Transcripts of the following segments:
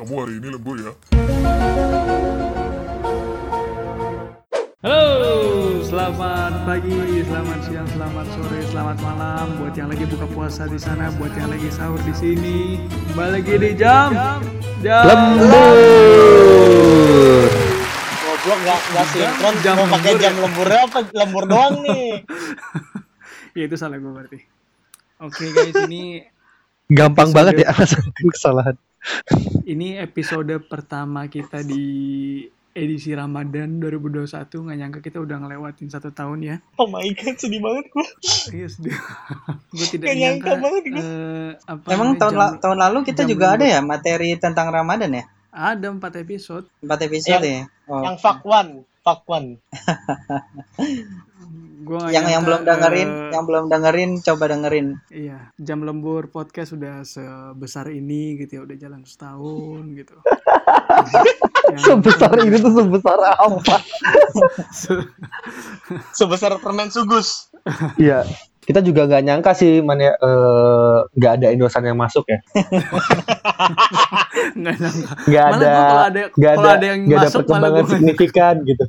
Kamu hari ini lembur ya? Halo, selamat pagi, selamat siang, selamat sore, selamat malam buat yang lagi buka puasa di sana, buat yang lagi sahur di sini. Kembali lagi di jam jam Lembur. Goblok nggak nggak sinkron Jam mau pakai lembur jam ya? lemburnya apa lembur doang nih. ya itu salah gue berarti. Oke guys, ini Gampang banget ya alasan kesalahan. Ini episode pertama kita di edisi Ramadan 2021 nggak nyangka kita udah ngelewatin satu tahun ya. Oh my god sedih banget gua. Iya sedih. gue tidak Nggak nyangka nyangka. banget gua. eh, apa Emang tahun, jam- la- tahun lalu kita juga ada ya materi tentang Ramadan ya? ada empat episode. Empat episode Yang- ya? Oh. Yang fuck one, fuck one. Gua yang yang belum dengerin, eh, yang belum dengerin coba dengerin. Iya, jam lembur podcast sudah sebesar ini gitu ya, udah jalan setahun gitu. Yang- Sebesar ini tuh sebesar apa? se- Sebesar permen sugus. Iya. Kita juga nggak nyangka sih mana eh, nggak ada endosan yang masuk ya. nggak nyangka. Nggak ada kalau ada nggak ada ada yang nggak ada masuk malah perkembangan signifikan gitu.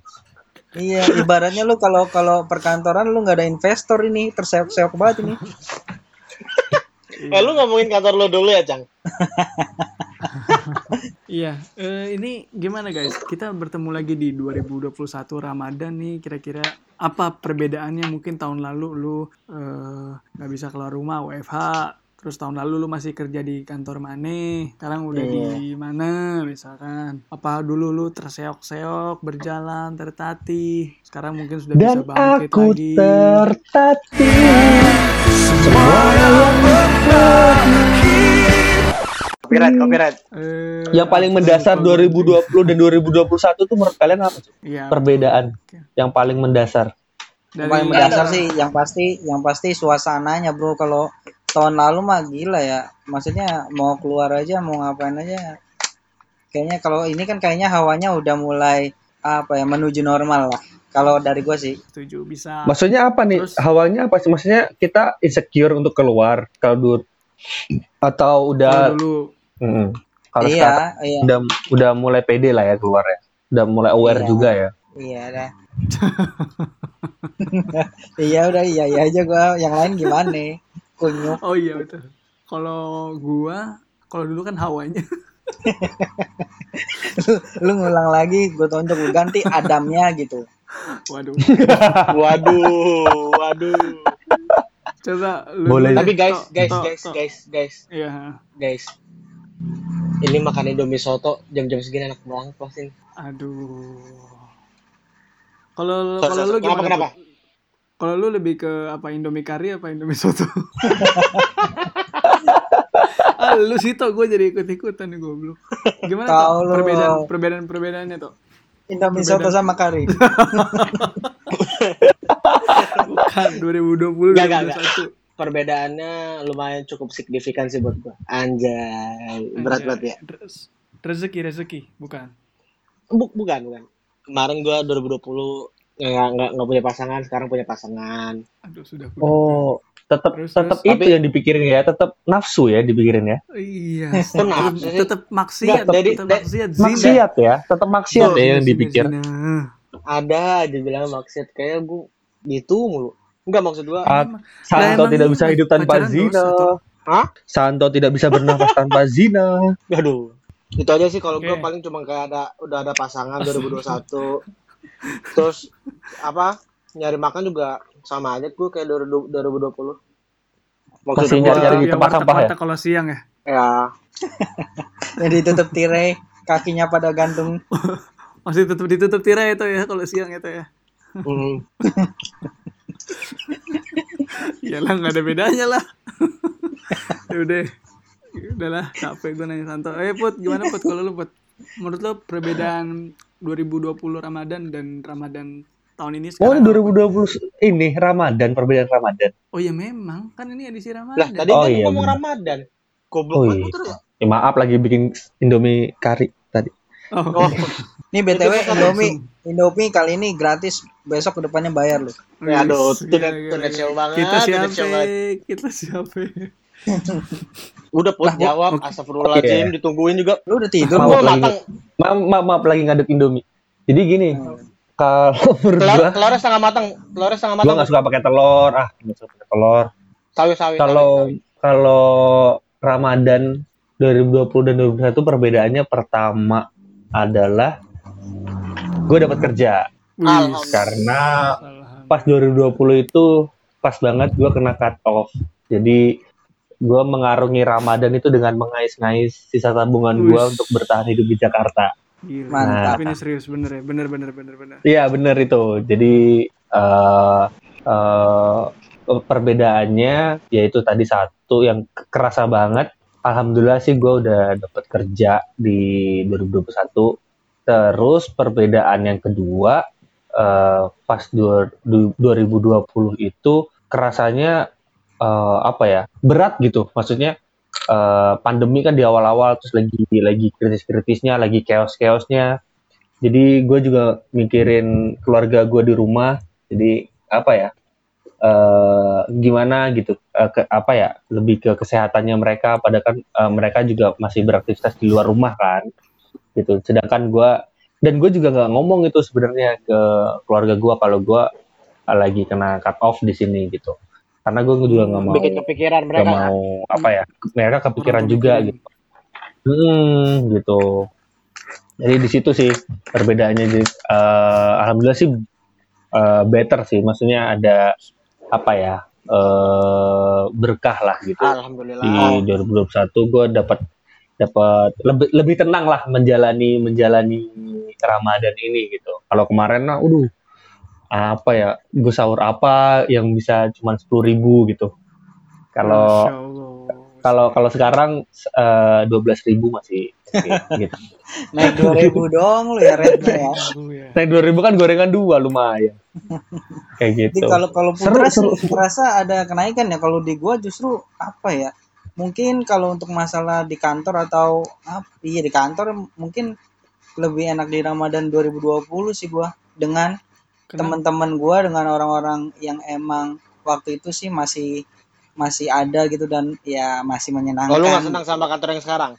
Iya, ibaratnya lu kalau kalau perkantoran lu nggak ada investor ini, terseok-seok banget ini. Eh lu ngomongin kantor lu dulu ya, Cang. Iya, eh, ini gimana guys? Kita bertemu lagi di 2021 Ramadan nih. Kira-kira apa perbedaannya? Mungkin tahun lalu lu eh, nggak bisa keluar rumah WFH. Terus tahun lalu lu masih kerja di kantor mana? Sekarang udah di mana misalkan? Apa dulu lu terseok-seok, berjalan, tertatih. Sekarang mungkin sudah bisa Dan bangkit aku lagi. tertatih. Semua yang Copyright, copyright. Eh, yang paling mendasar 2020 dan 2021 tuh menurut kalian apa sih? Iya. Perbedaan Oke. yang paling mendasar. Dari, Yang paling mendasar sih, yang pasti, yang pasti suasananya bro. Kalau tahun lalu mah gila ya. Maksudnya mau keluar aja, mau ngapain aja. Kayaknya kalau ini kan kayaknya hawanya udah mulai apa ya menuju normal lah. Kalau dari gua sih. setuju bisa. Maksudnya apa nih? Terus- Hawanya apa sih? Maksudnya kita insecure untuk keluar kalau dulu atau udah Kalau dulu Mm. Kalau sekarang iya, iya, udah udah mulai pede lah ya keluar ya. Udah mulai aware Iya. juga ya. iya dah. iya udah iya iya aja gua. Yang lain gimana? Kunyuk. Oh iya betul. Kalau gua, kalau dulu kan hawanya. Lu ngulang lagi, gua tonjok lu ganti Adamnya gitu. Waduh. Waduh, waduh. Coba lu Boleh. Tapi guys, guys, Tok, guys, Tok. guys, guys, Iya. guys. Ini makan Indomie soto jam-jam segini enak banget pasti. Aduh. Kalau kalau lu kenapa, gimana? kenapa? Kalau lu lebih ke apa Indomie kari apa Indomie soto? ah, lu sih tok gue jadi ikut-ikutan nih goblok. Gimana tuh perbedaan perbedaan perbedaannya tuh? Indomie soto sama kari. Bukan 2020 Enggak, enggak, 2021. Perbedaannya lumayan cukup signifikan sih buat gua. Anjay, berat banget ya. Rez- Rezeki rezeki, bukan. Buk, bukan, bukan. Kemarin gua 2020 nggak nggak nggak punya pasangan, sekarang punya pasangan. Aduh sudah kuda. Oh, tetap Terus, tetap itu yang dipikirin ya, tetap nafsu ya dipikirin ya. Iya. Tetap- sih? Tetap maksiat, tetap dari- maksiat. Maksiat ya, tetap maksiat ya yang dipikir. zina. Ada aja bilang maksud kayak gua gitu mulu. Enggak maksud gua. Ah, Santo tidak bisa hidup tanpa zina. Hah? Santo tidak bisa bernafas tanpa zina. Aduh. Itu aja sih kalau gua Oke. paling cuma kayak ada udah ada pasangan 2021. Terus apa? Nyari makan juga sama aja gua kayak 2020. Maksud Masih gua, nyari-nyari di Ya, tempat sampah ya? kalau siang ya. ya Jadi tutup tirai, kakinya pada gantung. Masih tetap ditutup tirai itu ya kalau siang itu ya. mm, Iyalah nggak ada bedanya lah. ya udah. Udahlah, capek gue nanya Santo. Eh Put, gimana Put kalau lu Put? Menurut lo perbedaan 2020 Ramadan dan Ramadan tahun ini Oh, sekarang? ini 2020 ini Ramadan, perbedaan Ramadan. Oh ya memang, kan ini edisi lah Ramadan. tadi Oh, kan iya, ngomong bener. Ramadan. Goblok Oh, banget iya. terus ya. Maaf lagi bikin Indomie kari tadi. Oh, Oh, Nih BTW Indomie, Indomie kali ini gratis, besok ke depannya bayar loh. Ya, aduh, tunet gila. show banget, Kita siapa? Kita siapa? Udah gua- jawab, oke. astagfirullahaladzim, Oke. ditungguin juga. Lu udah tidur Mau Gua lagi. matang, Maaf, maaf, maaf lagi ngadep Indomie. Jadi gini, kalau menurut telur, gua, telurnya setengah matang, telurnya setengah gua matang. nggak suka pakai telur. Ah, nggak suka pakai telur. Sawi, sawi, Kalau sawi, sawi. kalau Ramadan 2020 dan 2021 perbedaannya pertama adalah gue dapat kerja karena alhamdulillah. pas 2020 itu pas banget gue kena cut off. Jadi gue mengarungi Ramadan itu dengan mengais-ngais sisa tabungan gue untuk bertahan hidup di Jakarta. Gila. Mantap. Tapi ini serius bener ya, bener bener bener bener. Iya bener itu. Jadi eh eh, perbedaannya yaitu tadi satu yang kerasa banget. Alhamdulillah sih gue udah dapat kerja di 2021. Terus perbedaan yang kedua eh, pas dua- du- 2020 itu kerasanya eh, apa ya berat gitu. Maksudnya eh, pandemi kan di awal-awal terus lagi lagi kritis-kritisnya, lagi chaos-chaosnya. Jadi gue juga mikirin keluarga gue di rumah. Jadi apa ya? eh gimana gitu? Eh, ke, apa ya? Lebih ke kesehatannya mereka. Padahal kan eh, mereka juga masih beraktivitas di luar rumah kan. Gitu. Sedangkan gue dan gue juga nggak ngomong itu sebenarnya ke keluarga gue kalau gue lagi kena cut off di sini gitu. Karena gue juga nggak mau Bikin kepikiran mereka. kan? mau apa ya? Mereka kepikiran Orang juga kepikiran. gitu. Hmm, gitu. Jadi di situ sih perbedaannya. Jadi, eh, alhamdulillah sih eh, better sih. Maksudnya ada apa ya eh, berkah lah gitu. Alhamdulillah. Di 2021 gue dapat dapat lebih lebih tenang lah menjalani menjalani Ramadan ini gitu. Kalau kemarin nah, udah apa ya gue sahur apa yang bisa cuma sepuluh ribu gitu. Kalau kalau kalau sekarang dua belas ribu masih oke gitu. Naik 2000 dong lu ya rate-nya ya. Naik dua ribu kan gorengan dua lumayan. Kayak Jadi gitu. kalau kalau Seru, Putra seru. merasa ada kenaikan ya. Kalau di gua justru apa ya? Mungkin kalau untuk masalah di kantor atau apa? Iya di kantor mungkin lebih enak di Ramadan 2020 sih gua dengan? Teman-teman gua dengan orang-orang yang emang waktu itu sih masih masih ada gitu dan ya masih menyenangkan. Oh, lu gak senang sama kantor yang sekarang?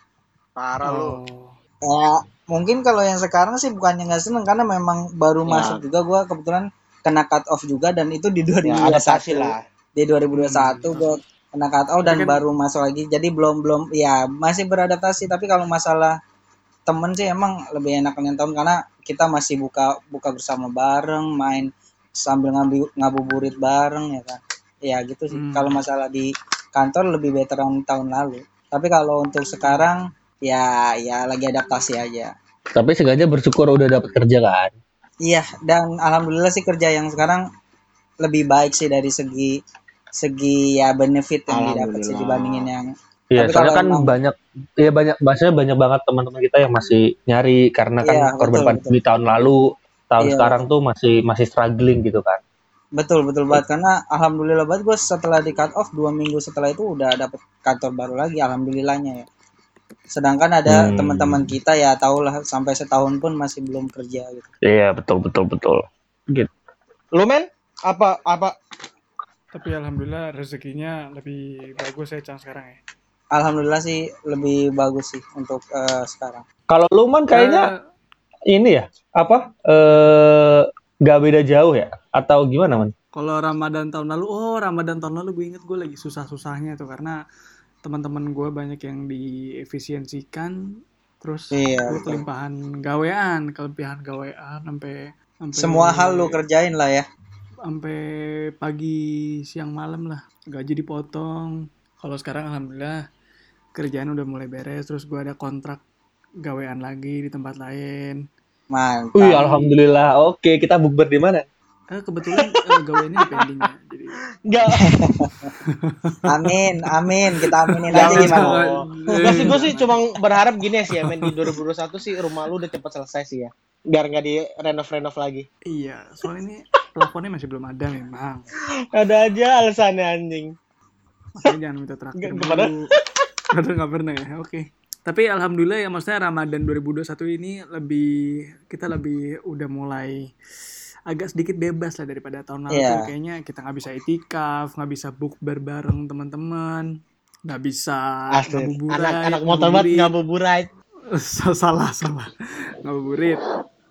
Parah lu. Oh. Ya, mungkin kalau yang sekarang sih bukannya nggak seneng karena memang baru Ya. masuk juga gua kebetulan kena cut off juga dan itu di 2021 Ya, adaptasi lah. di 2021 Hmm. gua kena cut off dan kan- baru masuk lagi jadi belum belum ya masih beradaptasi tapi kalau masalah temen sih emang lebih enak yang tahun karena kita masih buka buka bersama bareng main sambil ngambil ngabuburit bareng ya kan? Ya gitu sih. Hmm. kalau masalah di kantor lebih veteran tahun lalu. Tapi kalau untuk sekarang ya ya lagi adaptasi aja. Tapi sengaja bersyukur udah dapat kerja kan. iya dan alhamdulillah sih kerja yang sekarang lebih baik sih dari segi segi ya benefit yang didapat sih dibandingin yang Iya, Tapi soalnya kan emang- banyak, ya banyak, bahasanya banyak banget teman-teman kita yang masih nyari karena kan Iya, korban betul, pandemi tahun lalu, tahun Iya, sekarang tuh masih masih struggling gitu kan. betul betul banget karena alhamdulillah banget gue setelah di cut off dua minggu setelah itu udah dapet kantor baru lagi alhamdulillahnya ya sedangkan ada Hmm. teman-teman kita ya tau lah sampai setahun pun masih belum kerja gitu Iya, betul betul betul. Gitu. Lu men? Apa apa Tapi alhamdulillah rezekinya lebih bagus ya Cang sekarang ya. Alhamdulillah sih lebih bagus sih untuk eh, sekarang Kalau lu man kayaknya Eh, ini ya, apa? Eh gak beda jauh ya? Atau gimana man? kalau Ramadan tahun lalu, oh Ramadan tahun lalu gue inget gue lagi susah-susahnya tuh karena teman-teman gue banyak yang diefisiensikan, terus Iya, gue betul. kelimpahan gawean, kelebihan gawean sampai sampai semua hal lu kerjain lah ya sampai pagi siang malam lah gaji dipotong kalau sekarang alhamdulillah kerjaan udah mulai beres terus gue ada kontrak gawean lagi di tempat lain mantap Wih, alhamdulillah. Oke, kita bukber di mana? eh, kebetulan eh, gaweannya di pending ya jadi enggak amin amin kita aminin aja gimana. Enggak sih gue sih cuma berharap gini sih ya men di 2021 sih rumah lu udah cepet selesai sih ya. Biar nggak di renov-renov lagi. iya soalnya ini plafonnya masih belum ada memang Ada aja alasannya anjing. makanya jangan minta traktir dulu padahal nggak pernah ya oke tapi alhamdulillah ya maksudnya Ramadan 2021 ini lebih kita lebih udah mulai agak sedikit bebas lah daripada tahun lalu Iya. tuh. kayaknya kita nggak bisa itikaf nggak bisa bukber bareng teman-teman nggak bisa ngabuburit Anak anak motor banget ngabuburit. ngabuburit. salah salah ngabuburit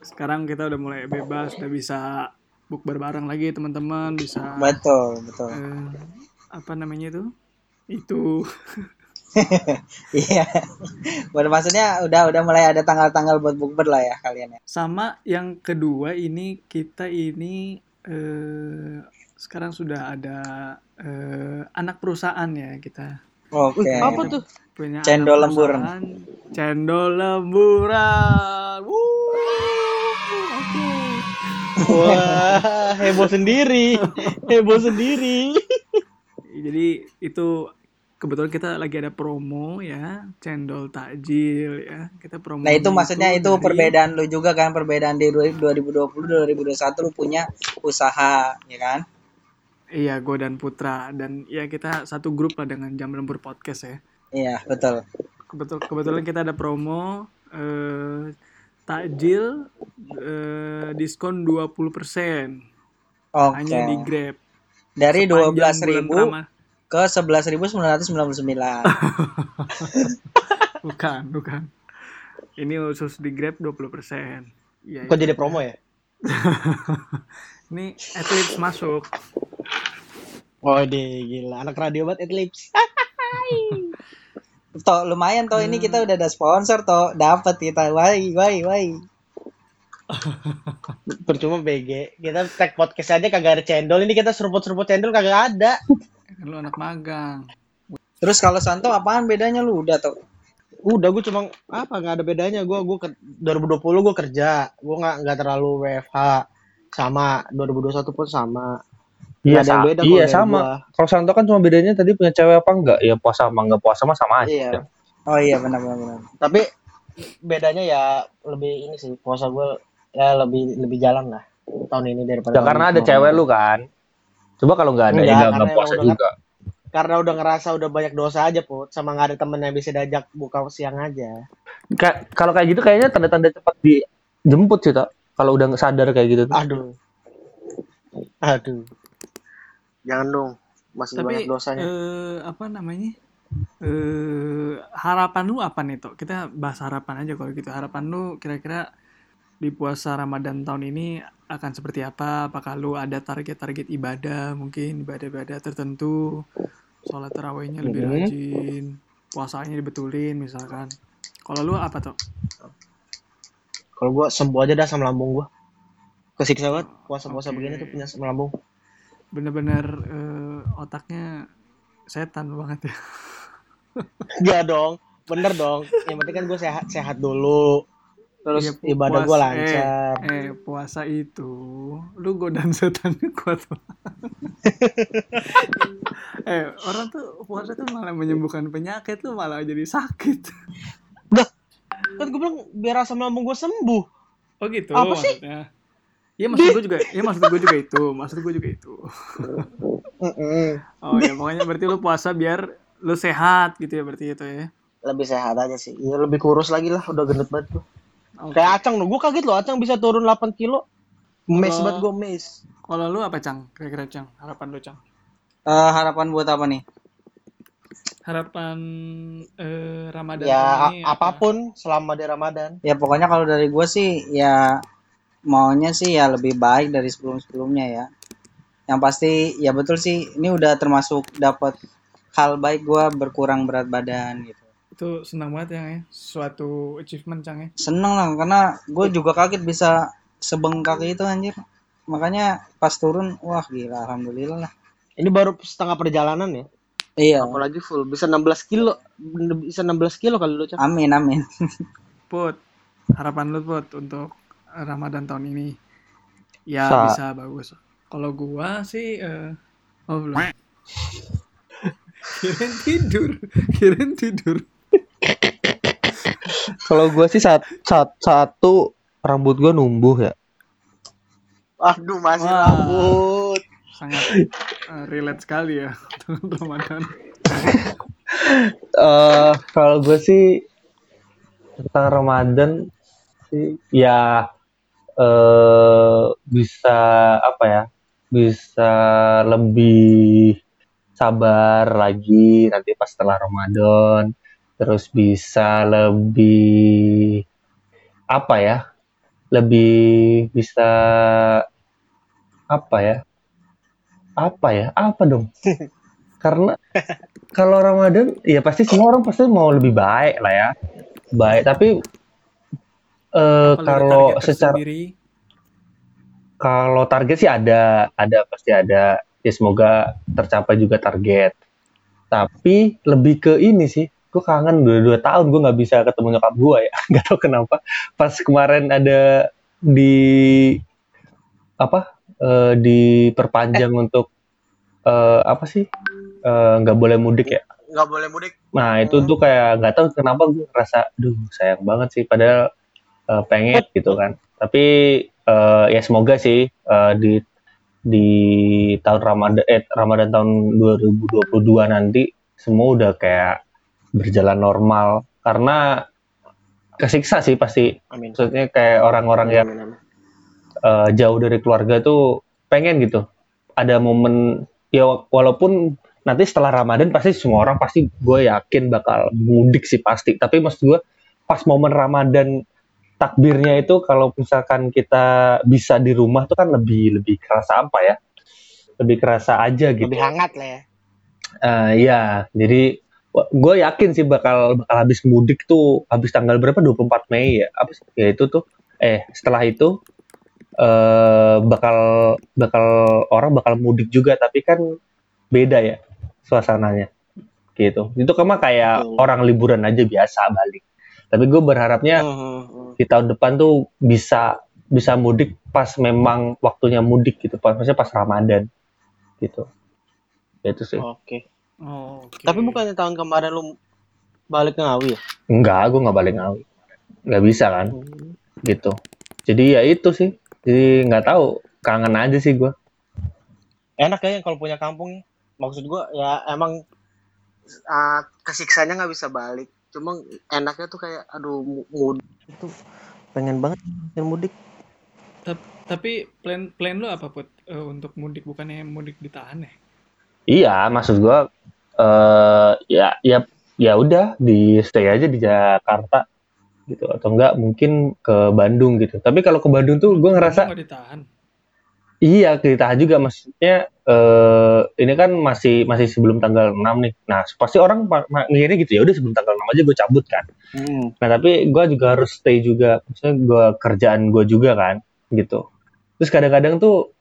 sekarang kita udah mulai bebas udah bisa bukber bareng lagi teman-teman bisa Betul, betul. eh, apa namanya itu itu Iya. Buat maksudnya udah udah mulai ada tanggal-tanggal buat bukber lah ya kalian ya. sama yang kedua ini kita ini eh, sekarang sudah ada eh, anak perusahaan ya kita Oke. Apa tuh? punya Cendol lembur. cendol lemburan Wuh, oke Wah, heboh sendiri. Heboh sendiri. jadi itu kebetulan kita lagi ada promo ya cendol takjil ya kita promo Nah itu maksudnya itu dari- perbedaan lu juga kan perbedaan di 2020 2021 lu punya usaha ya kan? iya gue dan Putra dan ya kita satu grup lah dengan jam lembur podcast ya Iya betul. kebetul kebetulan kita ada promo eh, takjil eh, diskon 20% Oke. hanya di Grab Dari 12.000 bulan Rama- ke 11.999. bukan bukan ini khusus di Grab 20% Iya, Kok iya. jadi promo ya? ini Eclipse masuk Oh deh, gila. Anak radio banget Eclipse. toh lumayan toh ini kita udah ada sponsor toh dapat kita wai wai wai. Percuma BG. Kita tag podcast aja kagak ada cendol. Ini kita seruput-seruput cendol kagak ada. Kan lu anak magang Terus kalau Santo apaan bedanya lu udah toh? Udah gue cuma apa nggak ada bedanya. Gue gue 2020 gue kerja. Gue nggak nggak terlalu WFH. Sama 2021 pun sama. Iya, ada yang beda iya sama. Kalau Santo kan cuma bedanya tadi punya cewek apa enggak? Ya puasa sama enggak puasa mah sama aja. Iya. Oh iya benar benar benar. Tapi bedanya ya lebih ini sih puasa gue ya lebih lebih jalan lah tahun ini daripada Ya karena ada cewek lu kan. Coba kalau nggak ada Enggak, ya nggak puasa udah juga. karena udah ngerasa udah banyak dosa aja put sama nggak ada temen yang bisa diajak buka siang aja Kayak kalau kayak gitu kayaknya tanda-tanda cepat dijemput sih tak. Kalau udah sadar kayak gitu. tuh. aduh aduh jangan dong masih banyak tapi dosanya eh, apa namanya eh harapan lu apa nih Tok? kita bahas harapan aja kalau gitu harapan lu kira-kira di puasa Ramadan tahun ini akan seperti apa? Apakah lu ada target-target ibadah mungkin ibadah-ibadah tertentu? Sholat tarawihnya lebih Mhm. rajin puasanya dibetulin misalkan. Kalau lu apa tuh kalau gua sembuh aja dah sama lambung gua. Kesiksa banget puasa-puasa Oke. begini tuh punya sama lambung. Bener-bener eh, otaknya setan banget ya. Enggak dong bener dong. Yang penting kan gue sehat sehat dulu terus Iya, ibadah gue lancar Eh, eh, puasa itu lu godaan setan kuat. Eh orang tuh puasa tuh malah menyembuhkan penyakit lu malah jadi sakit. Kan gue bilang biar asam lambung gue sembuh. Oh gitu Apa sih? maksudnya? Iya maksud gue juga, iya maksud gue juga itu, maksud gue juga itu. Oh ya pokoknya berarti lu puasa biar lu sehat gitu ya berarti itu ya. lebih sehat aja sih iya lebih kurus lagi lah udah gendut banget gue Oke. kayak acang loh gue kaget loh acang bisa turun 8 kilo mes banget gue mes Kalau lu apa Cang? Kira-kira Cang, harapan lu Cang? Eh, harapan buat apa nih? Harapan eh, Ramadan ya ini apa? apa pun selama di Ramadan Ya pokoknya kalau dari gue sih ya maunya sih ya lebih baik dari sebelum-sebelumnya ya. Yang pasti ya betul sih ini udah termasuk dapat hal baik gue berkurang berat badan gitu. Itu senang banget ya, ya. Suatu achievement Cang ya. Seneng lah karena gue juga kaget bisa sebengkak itu anjir. Makanya pas turun wah gila alhamdulillah lah. ini baru setengah perjalanan ya Iya. apalagi full bisa 16 kilo bisa 16 kilo kali lu Cang. Amin amin. Put, harapan lu Put untuk Ramadan tahun ini. Ya Sa- bisa bagus. Kalau gua sih eh, oh belum. kirain tidur, kirain tidur. Kalau gue sih saat, saat satu rambut gue numbuh ya. aduh masih Wah. rambut Sangat eh, relate sekali ya dengan Ramadan. eh kalau gue sih tentang Ramadan sih ya eh bisa apa ya bisa lebih sabar lagi nanti pas setelah Ramadan terus bisa lebih apa ya lebih bisa apa ya apa ya apa dong? Karena kalau Ramadan ya pasti semua orang pasti mau lebih baik lah ya baik. Tapi eh, kalau secara tersendiri? kalau target sih ada ada pasti ada. Ya semoga tercapai juga target. Tapi lebih ke ini sih gue kangen dua dua tahun gue nggak bisa ketemu nyokap gue ya. Nggak tahu kenapa. Pas kemarin ada di apa eh, diperpanjang untuk eh, apa sih? Eh, nggak boleh mudik ya? Nggak boleh mudik. Nah itu tuh kayak nggak tahu kenapa gue ngerasa duh sayang banget sih. Padahal eh, pengen gitu kan. Tapi eh, ya semoga sih eh, di di tahun Ramadan eh Ramadan tahun 2022 nanti semua udah kayak berjalan normal. Karena kesiksa sih pasti. Amin. Maksudnya kayak orang-orang yang Amin, eh, jauh dari keluarga tuh pengen gitu. Ada momen ya wa- walaupun nanti setelah Ramadan pasti semua orang pasti gue yakin bakal mudik sih pasti. Tapi maksud gue pas momen Ramadan takbirnya itu kalau misalkan kita bisa di rumah tuh kan lebih lebih kerasa apa ya? Lebih kerasa aja gitu. Lebih hangat lah ya. Eh, iya. Jadi gue yakin sih bakal bakal habis mudik tuh habis tanggal berapa? 24 Mei ya? Apa sih? ya itu tuh. Eh setelah itu eh bakal bakal orang bakal mudik juga tapi kan beda ya suasananya. Gitu. Itu kan mah kayak orang liburan aja biasa balik. Tapi gue berharapnya Hmm, hmm, hmm. di tahun depan tuh bisa bisa mudik pas memang waktunya mudik gitu pas maksudnya pas Ramadan. Gitu. Ya itu sih. Oke Oh, oke. tapi bukannya tahun kemarin lu balik ke Ngawi ya Enggak, gue nggak balik Ngawi. Nggak bisa kan, Hmm. gitu. Jadi ya itu sih. Jadi nggak tahu, kangen aja sih gue. enak ya kalau punya kampung maksud gua ya emang ah, kesiksanya nggak bisa balik cuma enaknya tuh kayak aduh mu- mudik itu pengen banget yang mudik Tapi plan plan lu apa put Eh, untuk mudik bukannya mudik ditahan ya? Iya, maksud gue, eh ya ya ya udah di stay aja di Jakarta gitu atau enggak mungkin ke Bandung gitu. Tapi kalau ke Bandung tuh gue ngerasa ditahan. iya ditahan juga maksudnya eh ini kan masih masih sebelum tanggal 6 nih. Nah, pasti orang mikirnya gitu ya udah sebelum tanggal 6 aja gue cabut kan. Nah tapi gue juga harus stay juga, maksudnya gue kerjaan gue juga kan, gitu. Terus kadang-kadang tuh,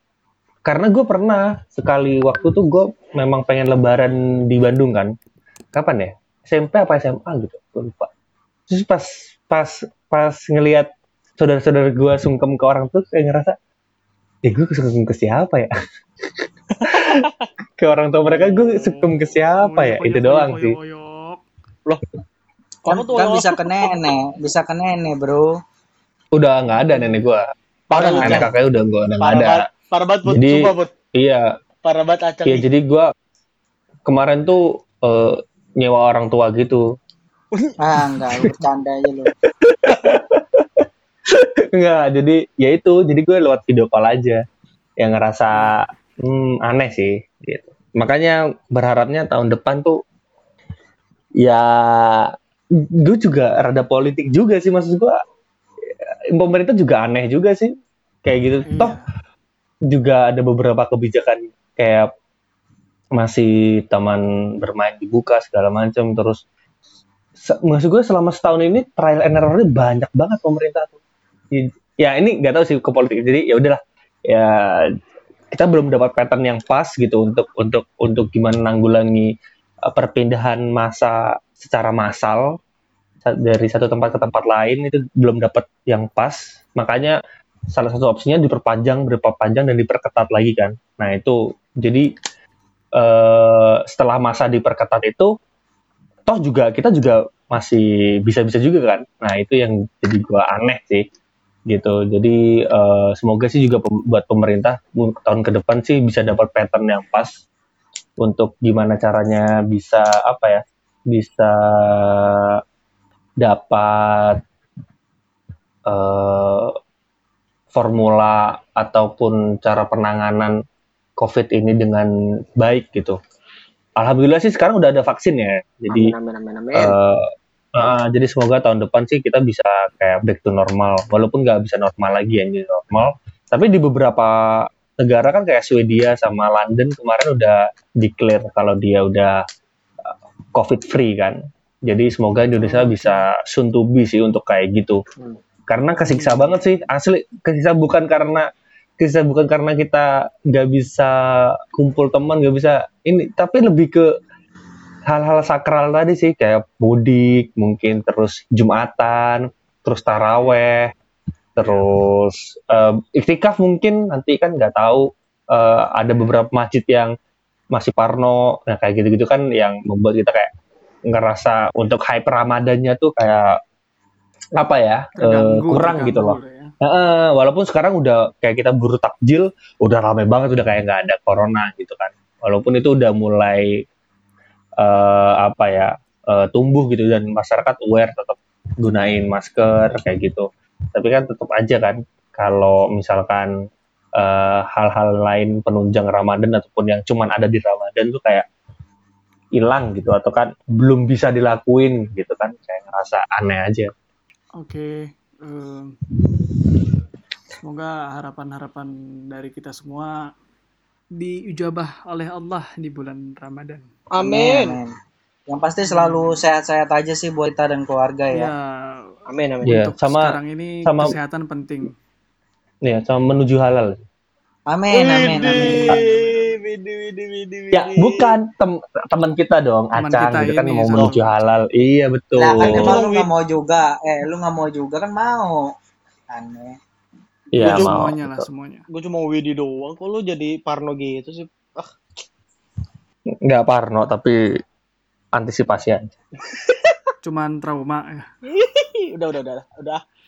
karena gue pernah sekali waktu tuh gue memang pengen lebaran di Bandung kan. Kapan ya? SMP apa SMA gitu, gue lupa. Terus pas pas pas ngelihat saudara-saudara gue sungkem ke orang tuh kayak ngerasa, ya gue sungkem ke siapa ya? ke orang tua mereka gue sungkem ke siapa ya? Itu doang sih. Kan, Kamu tuh kan oyok. bisa ke nenek, bisa ke nenek, Bro. Udah nggak ada nenek gue. parah Nenek kakaknya udah gue udah nggak ada. Parah banget Bud. Jadi- Sumpah, Bud. Iya, parah banget acang Iya nih. jadi gua kemarin tuh eh, nyewa orang tua gitu. Ah, enggak, bercanda aja lu. Enggak, jadi ya itu, jadi gue lewat video call aja. Yang ngerasa hmm, aneh sih gitu. Makanya berharapnya tahun depan tuh ya gue juga rada politik juga sih maksud gua pemerintah juga aneh juga sih kayak gitu Iya. toh juga ada beberapa kebijakan kayak masih taman bermain dibuka segala macam terus se- maksud gue selama setahun ini trial and errornya banyak banget pemerintah tuh. I- ya ini nggak tahu sih ke politik jadi ya udahlah. Ya kita belum dapat pattern yang pas gitu untuk untuk untuk gimana nanggulangi uh, perpindahan masa secara massal sa- dari satu tempat ke tempat lain itu belum dapat yang pas. Makanya salah satu opsinya diperpanjang diperpanjang dan diperketat lagi kan. Nah itu. Jadi eh, setelah masa diperketat itu toh juga kita juga masih bisa-bisa juga kan. Nah itu yang jadi gua aneh sih gitu. Jadi eh, semoga sih juga buat pemerintah tahun ke depan sih bisa dapat pattern yang pas untuk gimana caranya bisa apa ya bisa dapat eh, formula ataupun cara penanganan COVID ini dengan baik gitu alhamdulillah sih sekarang udah ada vaksin ya. Jadi amin amin amin amin eh, eh, jadi semoga tahun depan sih kita bisa kayak back to normal. Walaupun nggak bisa normal lagi ya, jadi normal. Tapi di beberapa negara kan kayak Swedia sama London kemarin udah declare kalau dia udah eh, COVID free kan. Jadi semoga Indonesia bisa soon to be sih untuk kayak gitu. Hmm. Karena kesiksa banget sih, asli. Kesiksa bukan karena kesiksa bukan karena kita nggak bisa kumpul teman, nggak bisa ini, tapi lebih ke hal-hal sakral tadi sih kayak mudik mungkin terus jumatan terus taraweh terus eh, iktikaf mungkin nanti kan nggak tahu eh, ada beberapa masjid yang masih parno. Nah kayak gitu-gitu kan yang membuat kita kayak ngerasa untuk hype ramadannya tuh kayak apa ya eh, Terganggu, kurang terganggu gitu loh udah ya. Heeh, walaupun sekarang udah kayak kita buru takjil, udah rame banget, udah kayak nggak ada corona gitu kan. Walaupun itu udah mulai eh, apa ya eh, tumbuh gitu dan masyarakat aware tetap gunain masker kayak gitu. Tapi kan tetap aja kan kalau misalkan hal-hal lain penunjang Ramadan ataupun yang cuman ada di Ramadan tuh kayak hilang gitu atau kan belum bisa dilakuin gitu kan kayak ngerasa aneh aja. Oke, em, semoga harapan-harapan dari kita semua diijabah oleh Allah di bulan Ramadan. amin Yang pasti selalu sehat-sehat aja sih buat kita dan keluarga ya. Ya, amin amin Iya, untuk sama sekarang ini sama- kesehatan penting. ya sama menuju halal. Amin, amin, amin. Ya, bukan tem teman kita dong, Teman Acang kita gitu kan ini, mau menuju halal. Iya, betul. Lah kan emang lu nggak mau juga. Eh, lu nggak mau juga kan mau. Aneh. Iya, mau. semuanya lah, semuanya. gue cuma Widi doang kok lu jadi Parno gitu sih ah Nggak parno, tapi antisipasi aja. Cuman trauma ya. udah udah udah udah